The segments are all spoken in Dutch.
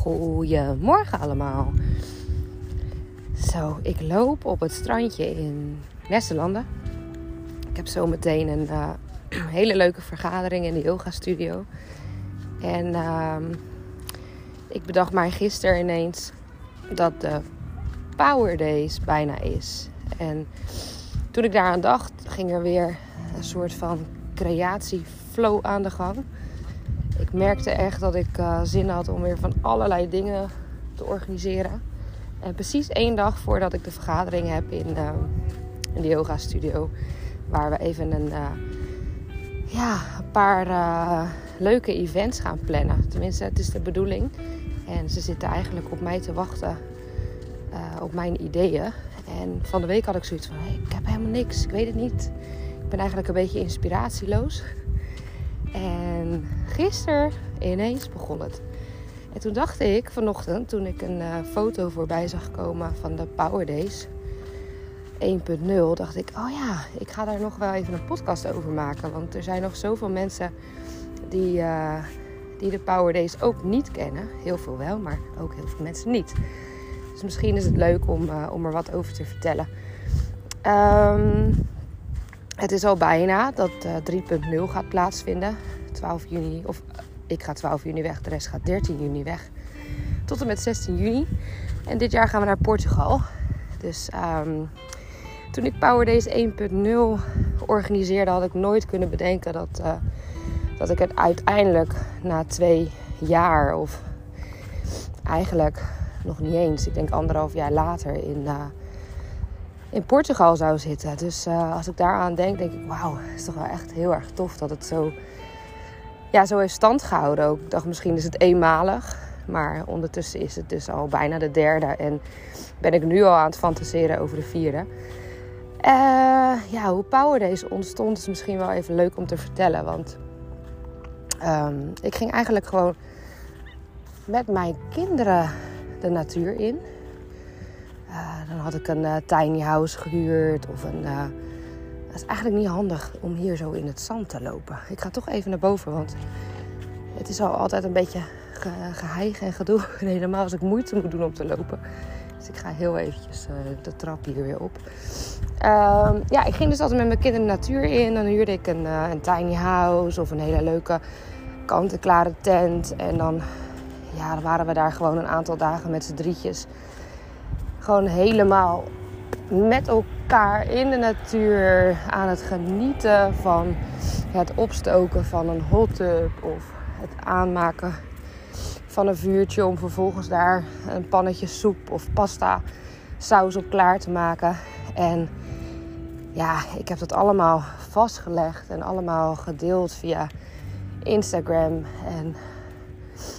Goedemorgen allemaal. Zo, ik loop op het strandje in Westerlanden. Ik heb zo meteen een uh, hele leuke vergadering in de yoga studio. En uh, ik bedacht mij gisteren ineens dat de Power Days bijna is. En toen ik daaraan dacht, ging er weer een soort van creatieflow aan de gang ik merkte echt dat ik uh, zin had om weer van allerlei dingen te organiseren. En precies één dag voordat ik de vergadering heb in, uh, in de yoga studio, waar we even een, uh, ja, een paar leuke events gaan plannen. Tenminste, het is de bedoeling. En ze zitten eigenlijk op mij te wachten, op mijn ideeën. En van de week had ik zoiets van: ik heb helemaal niks, ik weet het niet. Ik ben eigenlijk een beetje inspiratieloos. En gisteren ineens begon het. En toen dacht ik vanochtend, toen ik een uh, foto voorbij zag komen van de Power Days 1.0, dacht ik: Oh ja, ik ga daar nog wel even een podcast over maken. Want er zijn nog zoveel mensen die, uh, die de Power Days ook niet kennen. Heel veel wel, maar ook heel veel mensen niet. Dus misschien is het leuk om, uh, om er wat over te vertellen. Um, het is al bijna dat uh, 3.0 gaat plaatsvinden. 12 juni, of uh, ik ga 12 juni weg, de rest gaat 13 juni weg. Tot en met 16 juni. En dit jaar gaan we naar Portugal. Dus um, toen ik Power Days 1.0 organiseerde, had ik nooit kunnen bedenken dat, uh, dat ik het uiteindelijk na twee jaar, of eigenlijk nog niet eens, ik denk anderhalf jaar later, in in Portugal zou zitten. Dus uh, als ik daaraan denk, denk ik, wauw, is toch wel echt heel erg tof dat het zo, ja, zo heeft stand gehouden. Ook. Ik dacht, misschien is het eenmalig. Maar ondertussen is het dus al bijna de derde. En ben ik nu al aan het fantaseren over de vierde. Uh, ja, hoe Power Days ontstond is misschien wel even leuk om te vertellen. Want um, ik ging eigenlijk gewoon met mijn kinderen de natuur in. Uh, dan had ik een uh, tiny house gehuurd of een. Uh, dat is eigenlijk niet handig om hier zo in het zand te lopen. Ik ga toch even naar boven, want het is al altijd een beetje ge en gedoe. Helemaal als ik moeite moet doen om te lopen. Dus ik ga heel eventjes de trap hier weer op. Ehm, ja, ik ging dus altijd met mijn kinderen de natuur in. Dan huurde ik een, een tiny house of een hele leuke kant-en-klare tent. En dan, ja, dan waren we daar gewoon een aantal dagen met z'n drietjes gewoon helemaal met elkaar in de natuur aan het genieten van het opstoken van een hot tub of het aanmaken van een vuurtje om vervolgens daar een pannetje soep of pasta saus op klaar te maken. En ja, ik heb dat allemaal vastgelegd en allemaal gedeeld via Instagram. En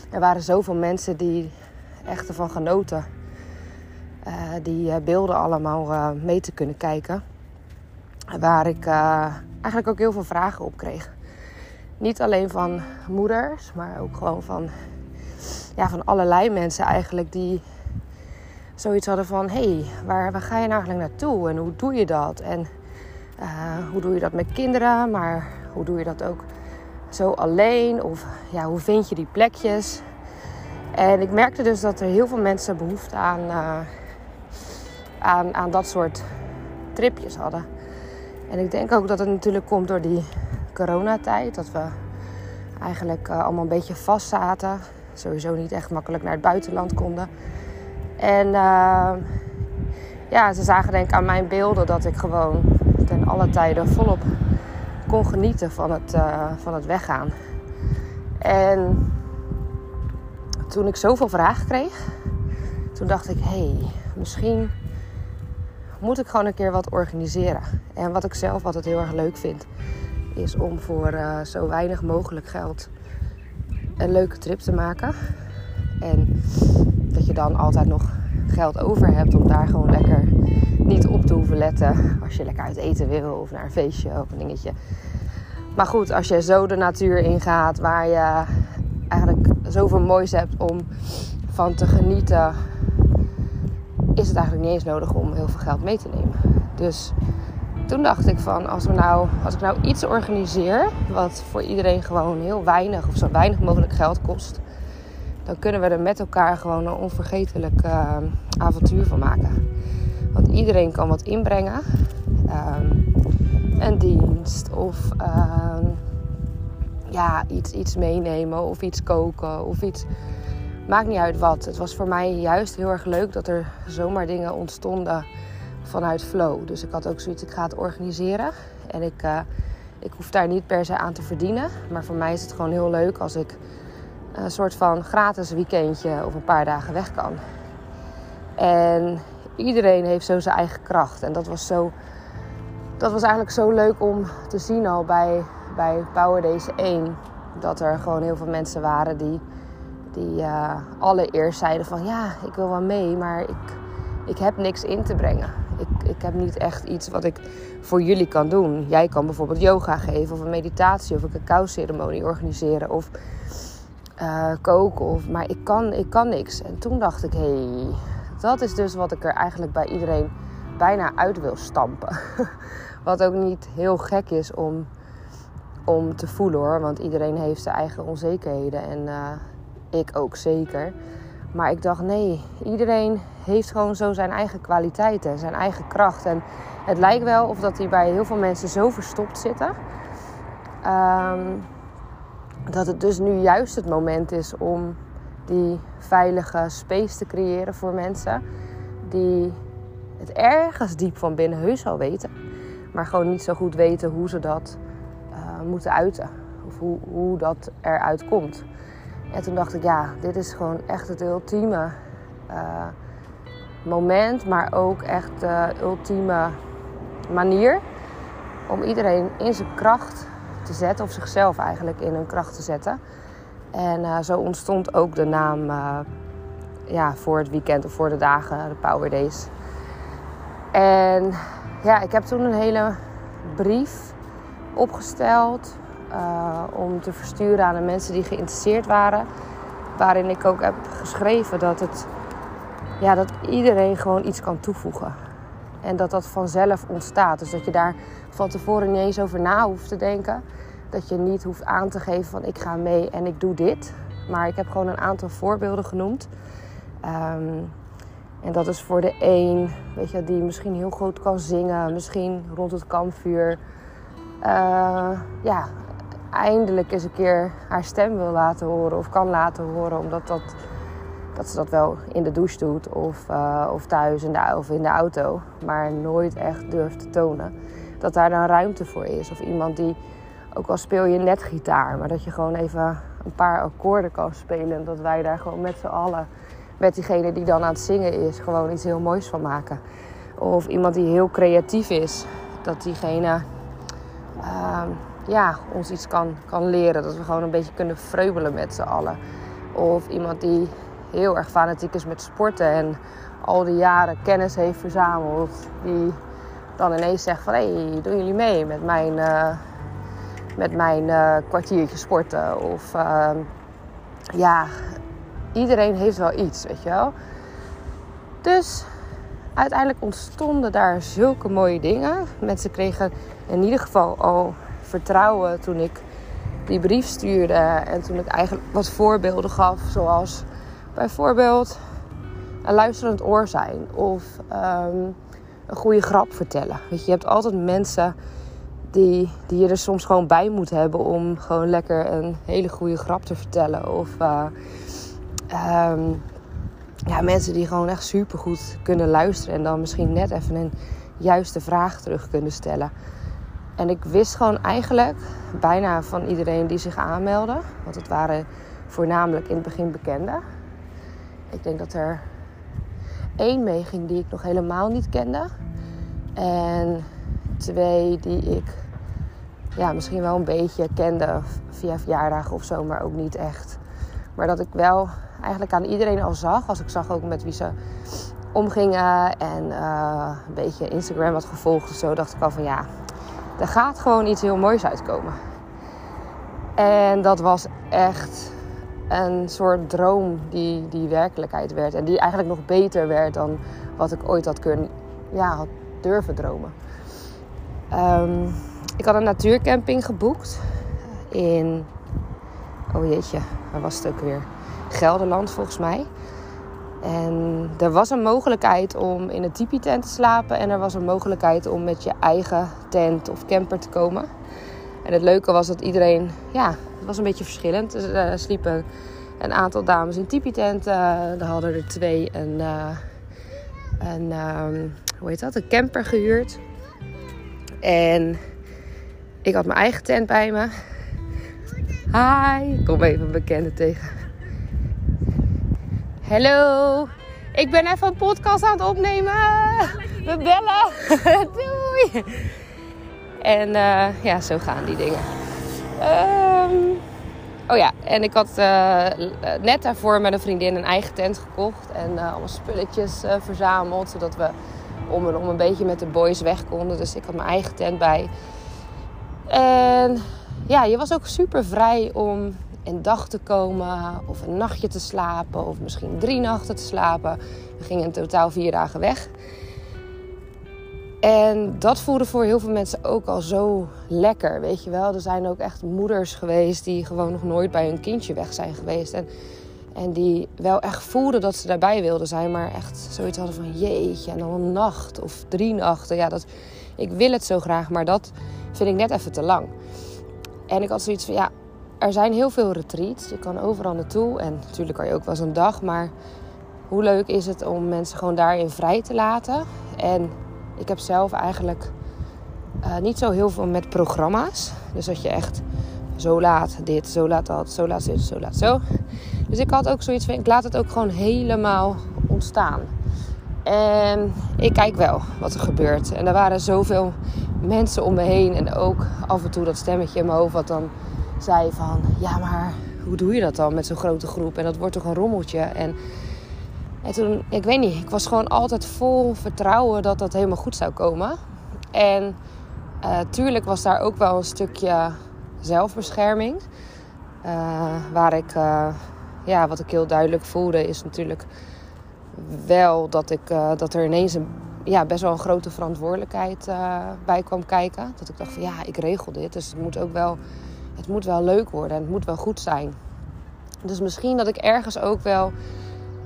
er waren zoveel mensen die echt ervan genoten. Uh, die uh, beelden allemaal uh, mee te kunnen kijken. Waar ik eigenlijk ook heel veel vragen op kreeg. Niet alleen van moeders, maar ook gewoon van, ja, van allerlei mensen eigenlijk die zoiets hadden van: hé, hey, waar, waar ga je nou eigenlijk naartoe en hoe doe je dat? En hoe doe je dat met kinderen, maar hoe doe je dat ook zo alleen? Of ja, hoe vind je die plekjes? En ik merkte dus dat er heel veel mensen behoefte aan aan, aan dat soort tripjes hadden. En ik denk ook dat het natuurlijk komt door die coronatijd. Dat we eigenlijk uh, allemaal een beetje vast zaten. Sowieso niet echt makkelijk naar het buitenland konden. En uh, ja, ze zagen denk ik aan mijn beelden dat ik gewoon ten alle tijden volop kon genieten van het, uh, van het weggaan. En toen ik zoveel vragen kreeg, toen dacht ik, hé, hey, misschien moet ik gewoon een keer wat organiseren. En wat ik zelf altijd heel erg leuk vind, is om voor uh, zo weinig mogelijk geld een leuke trip te maken. En dat je dan altijd nog geld over hebt om daar gewoon lekker niet op te hoeven letten. Als je lekker uit eten wil of naar een feestje of een dingetje. Maar goed, als je zo de natuur ingaat waar je eigenlijk zoveel moois hebt om van te genieten is het eigenlijk niet eens nodig om heel veel geld mee te nemen. Dus toen dacht ik van als, we nou, als ik nou iets organiseer wat voor iedereen gewoon heel weinig of zo weinig mogelijk geld kost, dan kunnen we er met elkaar gewoon een onvergetelijk uh, avontuur van maken. Want iedereen kan wat inbrengen. Um, een dienst of ehm, ja, iets, iets meenemen of iets koken of iets. Maakt niet uit wat. Het was voor mij juist heel erg leuk dat er zomaar dingen ontstonden vanuit flow. Dus ik had ook zoiets, ik ga het organiseren. En ik, uh, ik hoef daar niet per se aan te verdienen. Maar voor mij is het gewoon heel leuk als ik een soort van gratis weekendje of een paar dagen weg kan. En iedereen heeft zo zijn eigen kracht. En dat was, zo, dat was eigenlijk zo leuk om te zien al bij, bij Power Days 1. Dat er gewoon heel veel mensen waren die, die uh, allereerst zeiden van... Ja, ik wil wel mee, maar ik, ik heb niks in te brengen. Ik, ik heb niet echt iets wat ik voor jullie kan doen. Jij kan bijvoorbeeld yoga geven of een meditatie of een cacao ceremonie organiseren. Of uh, koken. Of, maar ik kan, ik kan niks. En toen dacht ik, hé, hey, dat is dus wat ik er eigenlijk bij iedereen bijna uit wil stampen. wat ook niet heel gek is om, om te voelen hoor. Want iedereen heeft zijn eigen onzekerheden. En uh, ik ook zeker. Maar ik dacht, nee, iedereen heeft gewoon zo zijn eigen kwaliteiten, zijn eigen kracht. En het lijkt wel of dat die bij heel veel mensen zo verstopt zitten. Um, dat het dus nu juist het moment is om die veilige space te creëren voor mensen die het ergens diep van binnen heus al weten, maar gewoon niet zo goed weten hoe ze dat uh, moeten uiten of hoe, hoe dat eruit komt. En toen dacht ik, ja, dit is gewoon echt het ultieme uh, moment, maar ook echt de ultieme manier om iedereen in zijn kracht te zetten, of zichzelf eigenlijk in hun kracht te zetten. En uh, zo ontstond ook de naam uh, ja, voor het weekend of voor de dagen, de Power Days. En ja, ik heb toen een hele brief opgesteld uh, om te versturen aan de mensen die geïnteresseerd waren. Waarin ik ook heb geschreven dat, het, ja, dat iedereen gewoon iets kan toevoegen. En dat dat vanzelf ontstaat. Dus dat je daar van tevoren niet eens over na hoeft te denken. Dat je niet hoeft aan te geven van ik ga mee en ik doe dit. Maar ik heb gewoon een aantal voorbeelden genoemd. Um, en dat is voor de een, weet je, die misschien heel goed kan zingen. Misschien rond het kampvuur. Uh, ja, eindelijk eens een keer haar stem wil laten horen. Of kan laten horen. Omdat dat, dat ze dat wel in de douche doet. Of, uh, of thuis in de, of in de auto. Maar nooit echt durft te tonen. Dat daar dan ruimte voor is. Of iemand die ook al speel je net gitaar, maar dat je gewoon even een paar akkoorden kan spelen. En dat wij daar gewoon met z'n allen, met diegene die dan aan het zingen is, gewoon iets heel moois van maken. Of iemand die heel creatief is, dat diegene uh, ja, ons iets kan, kan leren. Dat we gewoon een beetje kunnen vreubelen met z'n allen. Of iemand die heel erg fanatiek is met sporten en al die jaren kennis heeft verzameld. Die dan ineens zegt van hé, hey, doen jullie mee met mijn, uh, met mijn uh, kwartiertje sporten? Of uh, ja, iedereen heeft wel iets, weet je wel. Dus uiteindelijk ontstonden daar zulke mooie dingen. Mensen kregen in ieder geval al vertrouwen toen ik die brief stuurde. En toen ik eigenlijk wat voorbeelden gaf, zoals bijvoorbeeld een luisterend oor zijn. Of um, een goede grap vertellen. Weet je, je hebt altijd mensen die, die je er soms gewoon bij moet hebben om gewoon lekker een hele goede grap te vertellen. Of uh, um, ja, mensen die gewoon echt supergoed kunnen luisteren en dan misschien net even een juiste vraag terug kunnen stellen. En ik wist gewoon eigenlijk bijna van iedereen die zich aanmeldde, want het waren voornamelijk in het begin bekenden. Ik denk dat er één meeging die ik nog helemaal niet kende. En twee die ik ja, misschien wel een beetje kende via verjaardagen of zo, maar ook niet echt. Maar dat ik wel eigenlijk aan iedereen al zag. Als ik zag ook met wie ze omgingen en uh, een beetje Instagram had gevolgd of zo, dacht ik al van ja, er gaat gewoon iets heel moois uitkomen. En dat was echt een soort droom die, die werkelijkheid werd. En die eigenlijk nog beter werd dan wat ik ooit had kunnen, ja, had durven dromen. Um, ik had een natuurcamping geboekt in, oh jeetje, waar was het ook weer? Gelderland volgens mij. En er was een mogelijkheid om in een tipi-tent te slapen. En er was een mogelijkheid om met je eigen tent of camper te komen. En het leuke was dat iedereen, ja, het was een beetje verschillend. Er sliepen een aantal dames in tipi-tenten. er hadden er twee een, een ehm, hoe heet dat, een camper gehuurd. En ik had mijn eigen tent bij me. Hi, ik kom even een bekende tegen. Hallo, ik ben even een podcast aan het opnemen. We bellen. Doei. En uh, ja, zo gaan die dingen. Um, oh ja, en ik had uh, net daarvoor met een vriendin een eigen tent gekocht. En uh, allemaal spulletjes verzameld. Zodat we om en om een beetje met de boys weg konden. Dus ik had mijn eigen tent bij. En ja, je was ook super vrij om een dag te komen of een nachtje te slapen of misschien drie nachten te slapen. We gingen in totaal vier dagen weg. En dat voelde voor heel veel mensen ook al zo lekker, weet je wel. Er zijn ook echt moeders geweest die gewoon nog nooit bij hun kindje weg zijn geweest. En, en die wel echt voelden dat ze daarbij wilden zijn, maar echt zoiets hadden van jeetje, en dan een nacht of drie nachten. Ja, dat, ik wil het zo graag, maar dat vind ik net even te lang. En ik had zoiets van, ja, er zijn heel veel retreats. Je kan overal naartoe. En natuurlijk kan je ook wel eens een dag. Maar hoe leuk is het om mensen gewoon daarin vrij te laten? En ik heb zelf eigenlijk uh, niet zo heel veel met programma's. Dus dat je echt zo laat dit, zo laat dat, zo laat dit, zo laat zo. Dus ik had ook zoiets van, ik laat het ook gewoon helemaal ontstaan. En ik kijk wel wat er gebeurt. En er waren zoveel mensen om me heen. En ook af en toe dat stemmetje in mijn hoofd wat dan zei van... Ja, maar hoe doe je dat dan met zo'n grote groep? En dat wordt toch een rommeltje? En, en toen, ik weet niet, ik was gewoon altijd vol vertrouwen dat dat helemaal goed zou komen. En uh, tuurlijk was daar ook wel een stukje zelfbescherming. Uh, waar ik, uh, ja, wat ik heel duidelijk voelde is natuurlijk wel dat, ik, dat er ineens een ja, best wel een grote verantwoordelijkheid bij kwam kijken. Dat ik dacht van ja, ik regel dit. Dus het moet ook wel, het moet wel leuk worden en het moet wel goed zijn. Dus misschien dat ik ergens ook wel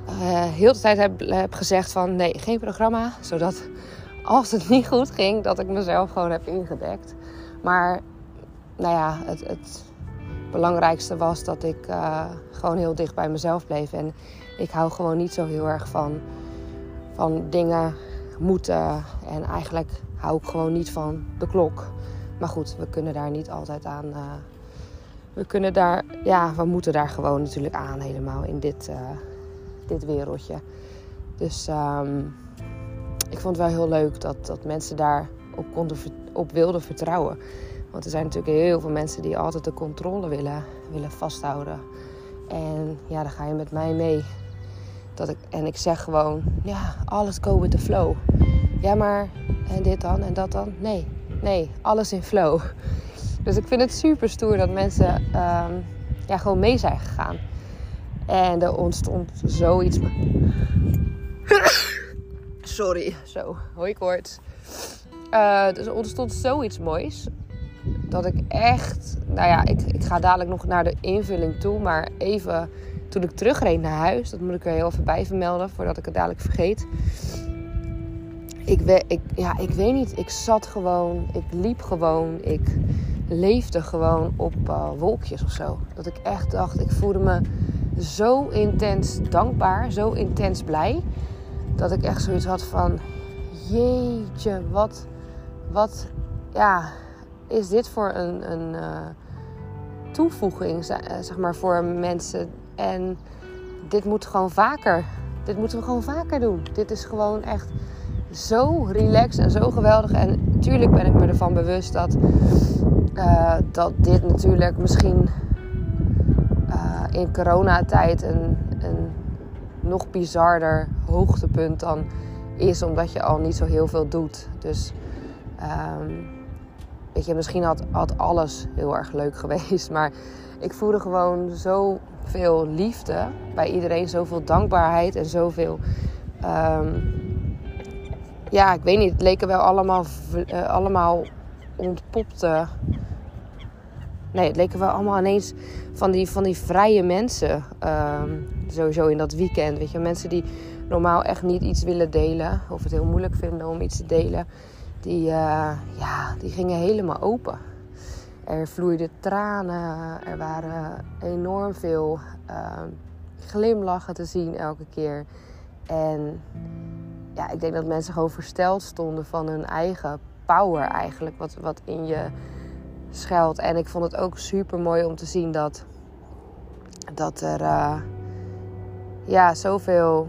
uh, heel de tijd heb, heb gezegd van nee, geen programma. Zodat als het niet goed ging, dat ik mezelf gewoon heb ingedekt. Maar nou ja, het, het belangrijkste was dat ik uh, gewoon heel dicht bij mezelf bleef. En ik hou gewoon niet zo heel erg van, van dingen moeten. En eigenlijk hou ik gewoon niet van de klok. Maar goed, we kunnen daar niet altijd aan. Uh, we kunnen daar, ja, we moeten daar gewoon natuurlijk aan helemaal in dit, uh, dit wereldje. Dus um, ik vond het wel heel leuk dat, dat mensen daar op, konden, op wilden vertrouwen. Want er zijn natuurlijk heel veel mensen die altijd de controle willen, willen vasthouden. En ja, dan ga je met mij mee. Dat ik, en ik zeg gewoon, ja, alles go with the flow. Ja, maar en dit dan en dat dan? Nee, nee, alles in flow. Dus ik vind het super stoer dat mensen um, ja, gewoon mee zijn gegaan. En er ontstond zoiets. Sorry, zo, hooikoorts. Uh, dus er ontstond zoiets moois. Dat ik echt, nou ja, ik, ik ga dadelijk nog naar de invulling toe. Maar even toen ik terugreed naar huis, dat moet ik er heel even bij vermelden voordat ik het dadelijk vergeet. Ik, we, ik, ja, ik weet niet, ik zat gewoon, ik liep gewoon, ik leefde gewoon op uh, wolkjes of zo. Dat ik echt dacht, ik voelde me zo intens dankbaar, zo intens blij. Dat ik echt zoiets had van, jeetje, wat, wat, ja, is dit voor een, een uh, toevoeging, zeg maar, voor mensen en dit moet gewoon vaker. Dit moeten we gewoon vaker doen. Dit is gewoon echt zo relaxed en zo geweldig. En natuurlijk ben ik me ervan bewust dat, uh, dat dit natuurlijk misschien uh, in coronatijd een, een nog bizarder hoogtepunt dan is, omdat je al niet zo heel veel doet. Dus um, weet je, misschien had, had alles heel erg leuk geweest. Maar ik voelde gewoon zo veel liefde bij iedereen, zoveel dankbaarheid en zoveel. Um, ja, ik weet niet, het leken wel allemaal, uh, allemaal ontpopte nee, het leken wel allemaal ineens van die, van die vrije mensen. Ehm, sowieso in dat weekend. Weet je, mensen die normaal echt niet iets willen delen. Of het heel moeilijk vinden om iets te delen. Die, uh, ja, die gingen helemaal open. Er vloeiden tranen. Er waren enorm veel uh, glimlachen te zien elke keer. En ja, ik denk dat mensen gewoon versteld stonden van hun eigen power eigenlijk. Wat, wat in je schuilt. En ik vond het ook super mooi om te zien dat, dat er uh, ja, zoveel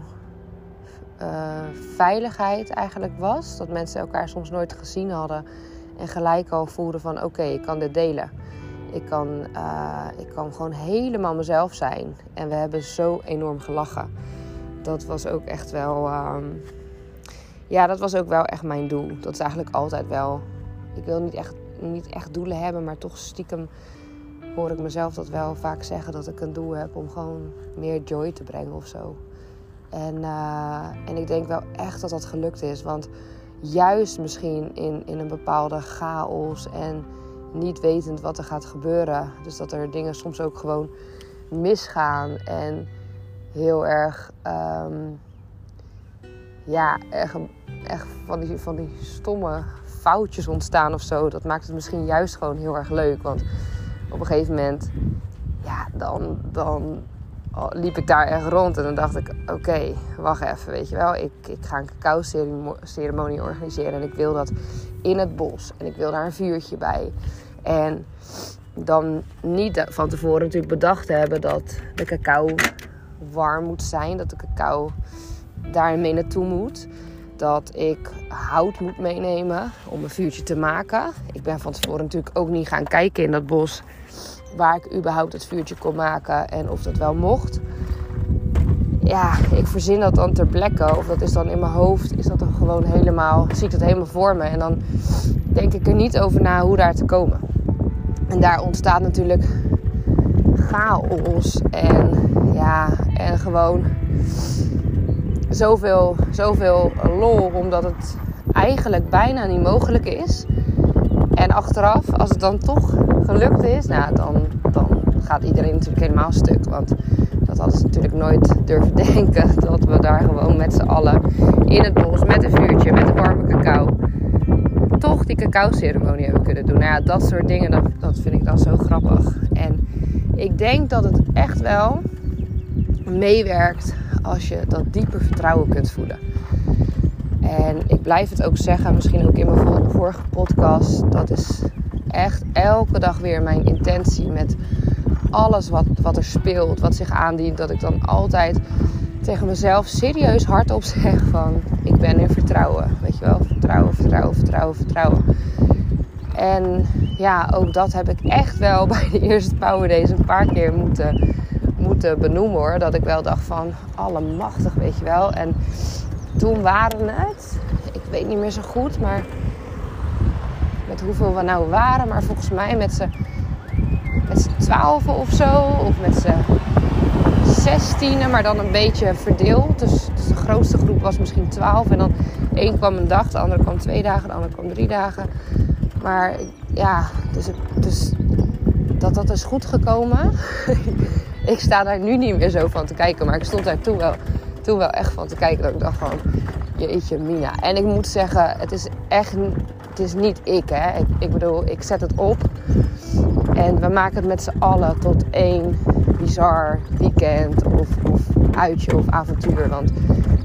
uh, veiligheid eigenlijk was. Dat mensen elkaar soms nooit gezien hadden. En gelijk al voelden van oké, ik kan dit delen. Ik kan, uh, ik kan gewoon helemaal mezelf zijn. En we hebben zo enorm gelachen. Dat was ook echt wel. Um, ja, dat was ook wel echt mijn doel. Dat is eigenlijk altijd wel. Ik wil niet echt, niet echt doelen hebben, maar toch stiekem hoor ik mezelf dat wel vaak zeggen. Dat ik een doel heb om gewoon meer joy te brengen of zo. En, uh, en ik denk wel echt dat dat gelukt is. Want juist misschien in, in een bepaalde chaos en niet wetend wat er gaat gebeuren. Dus dat er dingen soms ook gewoon misgaan en heel erg, um, ja, echt, echt van, die, van die stomme foutjes ontstaan of zo. Dat maakt het misschien juist gewoon heel erg leuk. Want op een gegeven moment, ja, dan, dan liep ik daar echt rond en dan dacht ik: oké, wacht even, weet je wel. Ik, ik ga een cacao-ceremonie organiseren en ik wil dat in het bos. En ik wil daar een vuurtje bij. En dan niet van tevoren natuurlijk bedacht hebben dat de cacao warm moet zijn. Dat de cacao daarmee naartoe moet. Dat ik hout moet meenemen om een vuurtje te maken. Ik ben van tevoren natuurlijk ook niet gaan kijken in dat bos waar ik überhaupt het vuurtje kon maken en of dat wel mocht. Ja, ik verzin dat dan ter plekke. Of dat is dan in mijn hoofd, is dat dan gewoon helemaal, zie ik dat helemaal voor me. En dan denk ik er niet over na hoe daar te komen. En daar ontstaat natuurlijk chaos en ja, en gewoon zoveel, zoveel lol, omdat het eigenlijk bijna niet mogelijk is. En achteraf, als het dan toch gelukt is, nou, dan, dan gaat iedereen natuurlijk helemaal stuk. Want dat hadden ze natuurlijk nooit durven denken. Dat we daar gewoon met z'n allen in het bos met een vuurtje, met een warme cacao, toch die cacao-ceremonie hebben kunnen doen. Nou ja, dat soort dingen, dat, dat vind ik dan zo grappig. En ik denk dat het echt wel meewerkt als je dat dieper vertrouwen kunt voelen. En ik blijf het ook zeggen, misschien ook in mijn vorige podcast. Dat is echt elke dag weer mijn intentie met alles wat, wat er speelt, wat zich aandient. Dat ik dan altijd tegen mezelf serieus hardop zeg van ik ben in vertrouwen. Weet je wel, vertrouwen, vertrouwen, vertrouwen, vertrouwen. En ja, ook dat heb ik echt wel bij de eerste Power Days een paar keer moeten, moeten benoemen hoor. Dat ik wel dacht van allemachtig, weet je wel. En toen waren het, ik weet niet meer zo goed, maar met hoeveel we nou waren. Maar volgens mij met z'n met twaalf of zo. Of met z'n zestienen, maar dan een beetje verdeeld. Dus, dus, de grootste groep was misschien twaalf. En dan één kwam een dag, de andere kwam twee dagen, de andere kwam drie dagen. Maar ja, dus, dus dat dat is goed gekomen. ik sta daar nu niet meer zo van te kijken. Maar ik stond daar toen wel toen wel echt van te kijken. Dat ik dacht van, jeetje Mina. En ik moet zeggen, het is echt het is niet ik. Hè. Ik, ik bedoel, ik zet het op. En we maken het met z'n allen tot één bizar weekend of, of uitje of avontuur. Want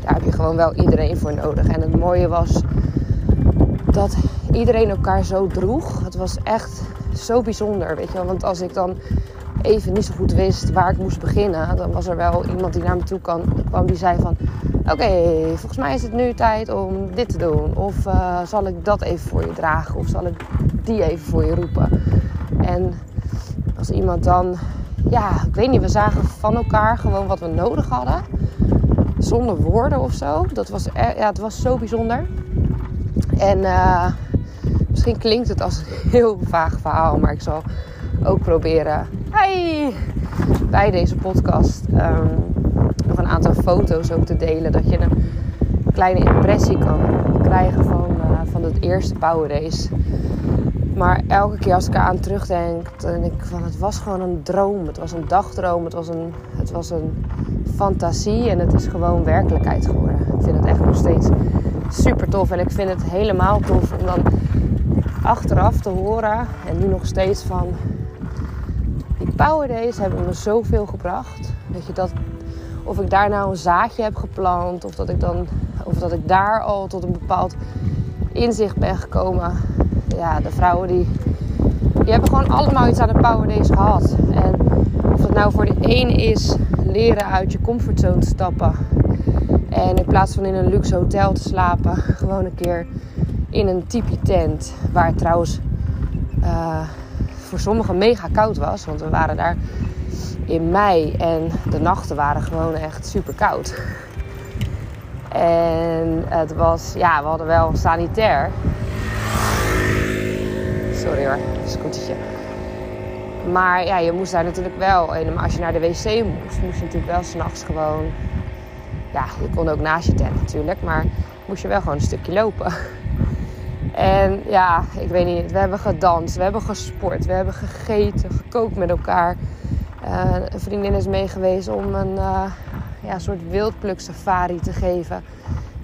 daar heb je gewoon wel iedereen voor nodig. En het mooie was dat iedereen elkaar zo droeg. Het was echt zo bijzonder, weet je wel. Want als ik dan even niet zo goed wist waar ik moest beginnen, dan was er wel iemand die naar me toe kwam die zei van... Oké, volgens mij is het nu tijd om dit te doen. Of uh, zal ik dat even voor je dragen? Of zal ik die even voor je roepen? En als iemand dan... Ja, ik weet niet, we zagen van elkaar gewoon wat we nodig hadden. Zonder woorden of zo. Dat was, ja, het was zo bijzonder. En uh, misschien klinkt het als een heel vaag verhaal, maar ik zal ook proberen Hi! bij deze podcast um, nog een aantal foto's ook te delen. Dat je een kleine impressie kan krijgen van, uh, van het eerste Power Race. Maar elke keer als ik eraan terugdenk, dan denk ik van het was gewoon een droom. Het was een dagdroom, het was een, het was een fantasie en het is gewoon werkelijkheid geworden. Ik vind het echt nog steeds super tof. En ik vind het helemaal tof om dan achteraf te horen en nu nog steeds van die Power Days hebben me zoveel gebracht. Weet je, dat, of ik daar nou een zaadje heb geplant of dat ik, dan, of dat ik daar al tot een bepaald inzicht ben gekomen. Ja, de vrouwen die, die hebben gewoon allemaal iets aan de Power Days gehad. En of dat nou voor de een is leren uit je comfortzone stappen. En in plaats van in een luxe hotel te slapen, gewoon een keer in een tipi tent. Waar het trouwens uh, voor sommigen mega koud was. Want we waren daar in mei en de nachten waren gewoon echt super koud. En het was, ja, we hadden wel sanitair. Sorry hoor, scootertje. Maar ja, je moest daar natuurlijk wel. En als je naar de wc moest, moest je natuurlijk wel s'nachts gewoon. Ja, je kon ook naast je tent natuurlijk, maar moest je wel gewoon een stukje lopen. En ja, ik weet niet, we hebben gedanst, we hebben gesport, we hebben gegeten, gekookt met elkaar. Uh, een vriendin is meegeweest om een uh, ja, soort wildpluk safari te geven.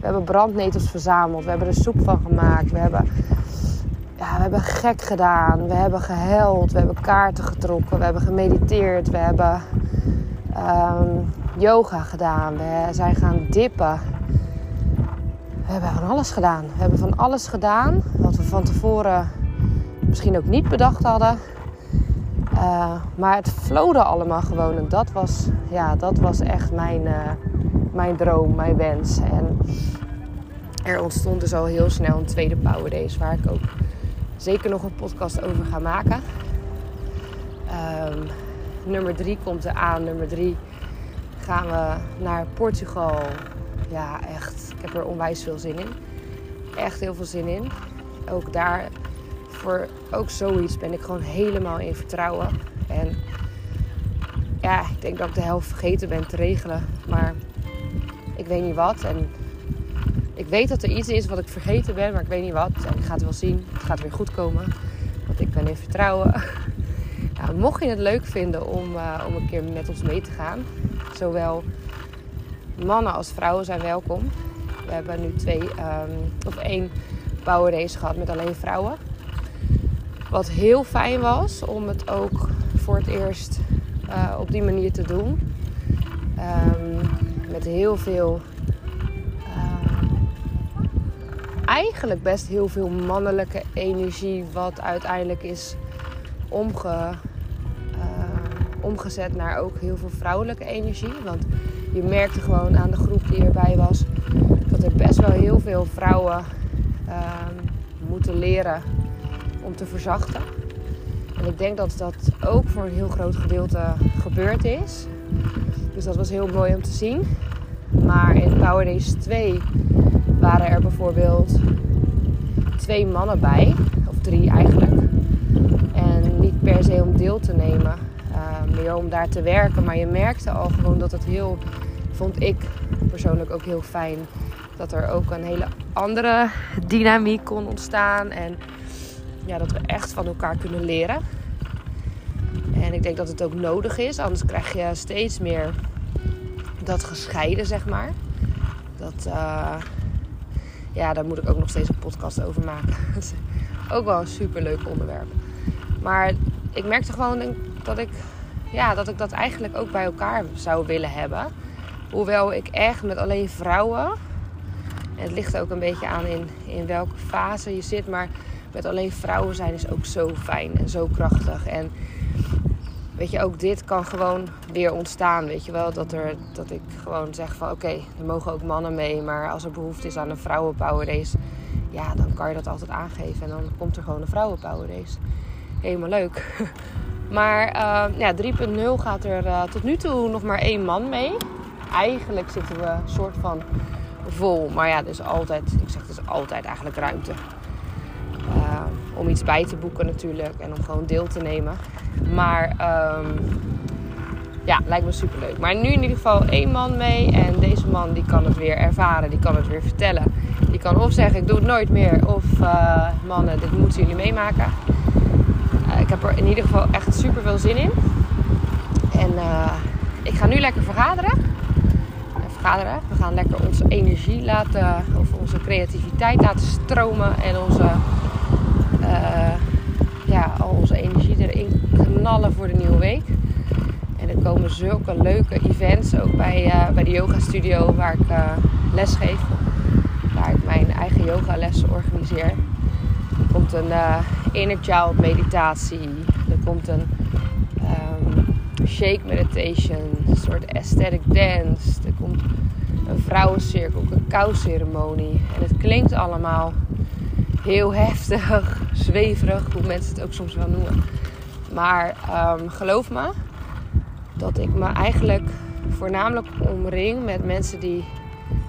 We hebben brandnetels verzameld, we hebben er soep van gemaakt, we hebben, ja, we hebben gek gedaan, we hebben gehuild, we hebben kaarten getrokken, we hebben gemediteerd, we hebben um, yoga gedaan, we zijn gaan dippen. We hebben van alles gedaan. We hebben van alles gedaan wat we van tevoren misschien ook niet bedacht hadden. Uh, maar het flowde allemaal gewoon. En dat was, ja, dat was echt mijn, uh, mijn droom, mijn wens. En er ontstond dus al heel snel een tweede Power Days. Waar ik ook zeker nog een podcast over ga maken. Um, nummer drie komt eraan. Nummer drie gaan we naar Portugal. Ja, echt. Ik heb er onwijs veel zin in. Echt heel veel zin in. Ook daar voor ook zoiets ben ik gewoon helemaal in vertrouwen. En ja, ik denk dat ik de helft vergeten ben te regelen. Maar ik weet niet wat. En ik weet dat er iets is wat ik vergeten ben, maar ik weet niet wat. En ik ga het wel zien. Het gaat weer goed komen. Want ik ben in vertrouwen. Nou, mocht je het leuk vinden om, uh, om een keer met ons mee te gaan, zowel mannen als vrouwen zijn welkom. We hebben nu twee um, of één power race gehad met alleen vrouwen. Wat heel fijn was om het ook voor het eerst uh, op die manier te doen. Um, met heel veel. Uh, eigenlijk best heel veel mannelijke energie, wat uiteindelijk is omge, omgezet naar ook heel veel vrouwelijke energie. Want je merkte gewoon aan de groep die erbij was dat er best wel heel veel vrouwen moeten leren om te verzachten. En ik denk dat dat ook voor een heel groot gedeelte gebeurd is. Dus dat was heel mooi om te zien. Maar in Power Days 2 waren er bijvoorbeeld twee mannen bij, of drie eigenlijk. En niet per se om deel te nemen, om daar te werken. Maar je merkte al gewoon dat het heel, vond ik persoonlijk ook heel fijn, dat er ook een hele andere dynamiek kon ontstaan. En ja, dat we echt van elkaar kunnen leren. En ik denk dat het ook nodig is, anders krijg je steeds meer dat gescheiden, zeg maar. Dat, uh, ja, daar moet ik ook nog steeds een podcast over maken. ook wel een super leuk onderwerp. Maar ik merkte gewoon dat ik, ja, dat ik dat eigenlijk ook bij elkaar zou willen hebben. Hoewel ik echt met alleen vrouwen. En het ligt ook een beetje aan in, in welke fase je zit. Maar met alleen vrouwen zijn is ook zo fijn en zo krachtig. En weet je, ook dit kan gewoon weer ontstaan. Weet je wel, dat, er, dat ik gewoon zeg van oké, er mogen ook mannen mee. Maar als er behoefte is aan een vrouwenpower race, ja, dan kan je dat altijd aangeven. En dan komt er gewoon een vrouwenpower race. Helemaal leuk. Maar uh, ja, 3.0 gaat er uh, tot nu toe nog maar één man mee. Eigenlijk zitten we soort van vol. Maar ja, dus altijd, ik zeg dus altijd eigenlijk ruimte. Uh, om iets bij te boeken natuurlijk en om gewoon deel te nemen. Maar um, ja, lijkt me super leuk. Maar nu in ieder geval één man mee. En deze man die kan het weer ervaren, die kan het weer vertellen. Die kan of zeggen ik doe het nooit meer. Of mannen, dit moeten jullie meemaken. Ik heb er in ieder geval echt super veel zin in. En ik ga nu lekker vergaderen. vergaderen. We gaan lekker onze energie laten, of onze creativiteit laten stromen. En onze, ja, al onze energie erin knallen voor de nieuwe week. En er komen zulke leuke events ook bij, uh, bij de yoga studio waar ik les geef. Waar ik mijn eigen yogalessen organiseer. Komt een uh, inner child meditatie. Er komt een um, shake meditation. Een soort aesthetic dance. Er komt een vrouwencirkel, een cacao ceremonie. En het klinkt allemaal heel heftig, zweverig, hoe mensen het ook soms wel noemen. Maar um, geloof me, dat ik me eigenlijk voornamelijk omring met mensen die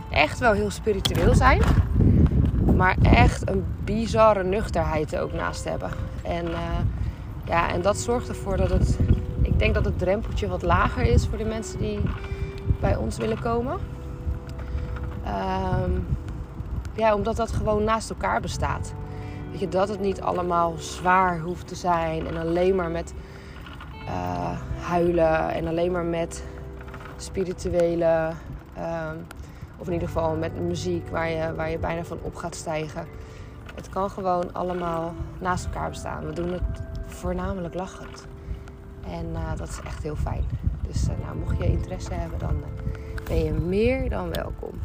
echt wel heel spiritueel zijn. Maar echt een bizarre nuchterheid er ook naast hebben. En, uh, ja, en dat zorgt ervoor dat het. Ik denk dat het drempeltje wat lager is voor de mensen die bij ons willen komen. Um, ja, omdat dat gewoon naast elkaar bestaat. Weet je, dat het niet allemaal zwaar hoeft te zijn en alleen maar met uh, huilen en alleen maar met spirituele, uh, of in ieder geval met muziek waar je, waar je bijna van op gaat stijgen. Het kan gewoon allemaal naast elkaar bestaan. We doen het voornamelijk lachend. En uh, dat is echt heel fijn. Dus uh, nou, mocht je interesse hebben, dan ben je meer dan welkom.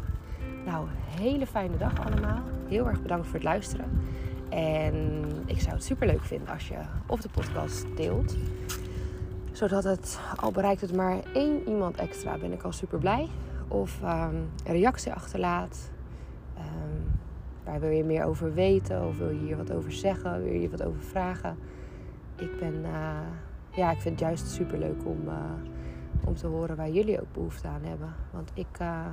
Nou, hele fijne dag allemaal. Heel erg bedankt voor het luisteren. En ik zou het super leuk vinden als je of de podcast deelt zodat het, al bereikt het maar één iemand extra, ben ik al super blij. Of een reactie achterlaat. Um, waar wil je meer over weten? Of wil je hier wat over zeggen? Wil je hier wat over vragen? Ik ben, uh, ja, ik vind het juist super leuk om, uh, om te horen waar jullie ook behoefte aan hebben. Want ik, uh,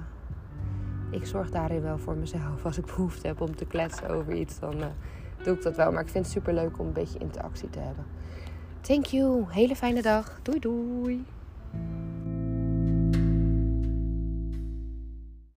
ik zorg daarin wel voor mezelf. Als ik behoefte heb om te kletsen over iets, dan doe ik dat wel. Maar ik vind het super leuk om een beetje interactie te hebben. Thank you. Hele fijne dag. Doei doei.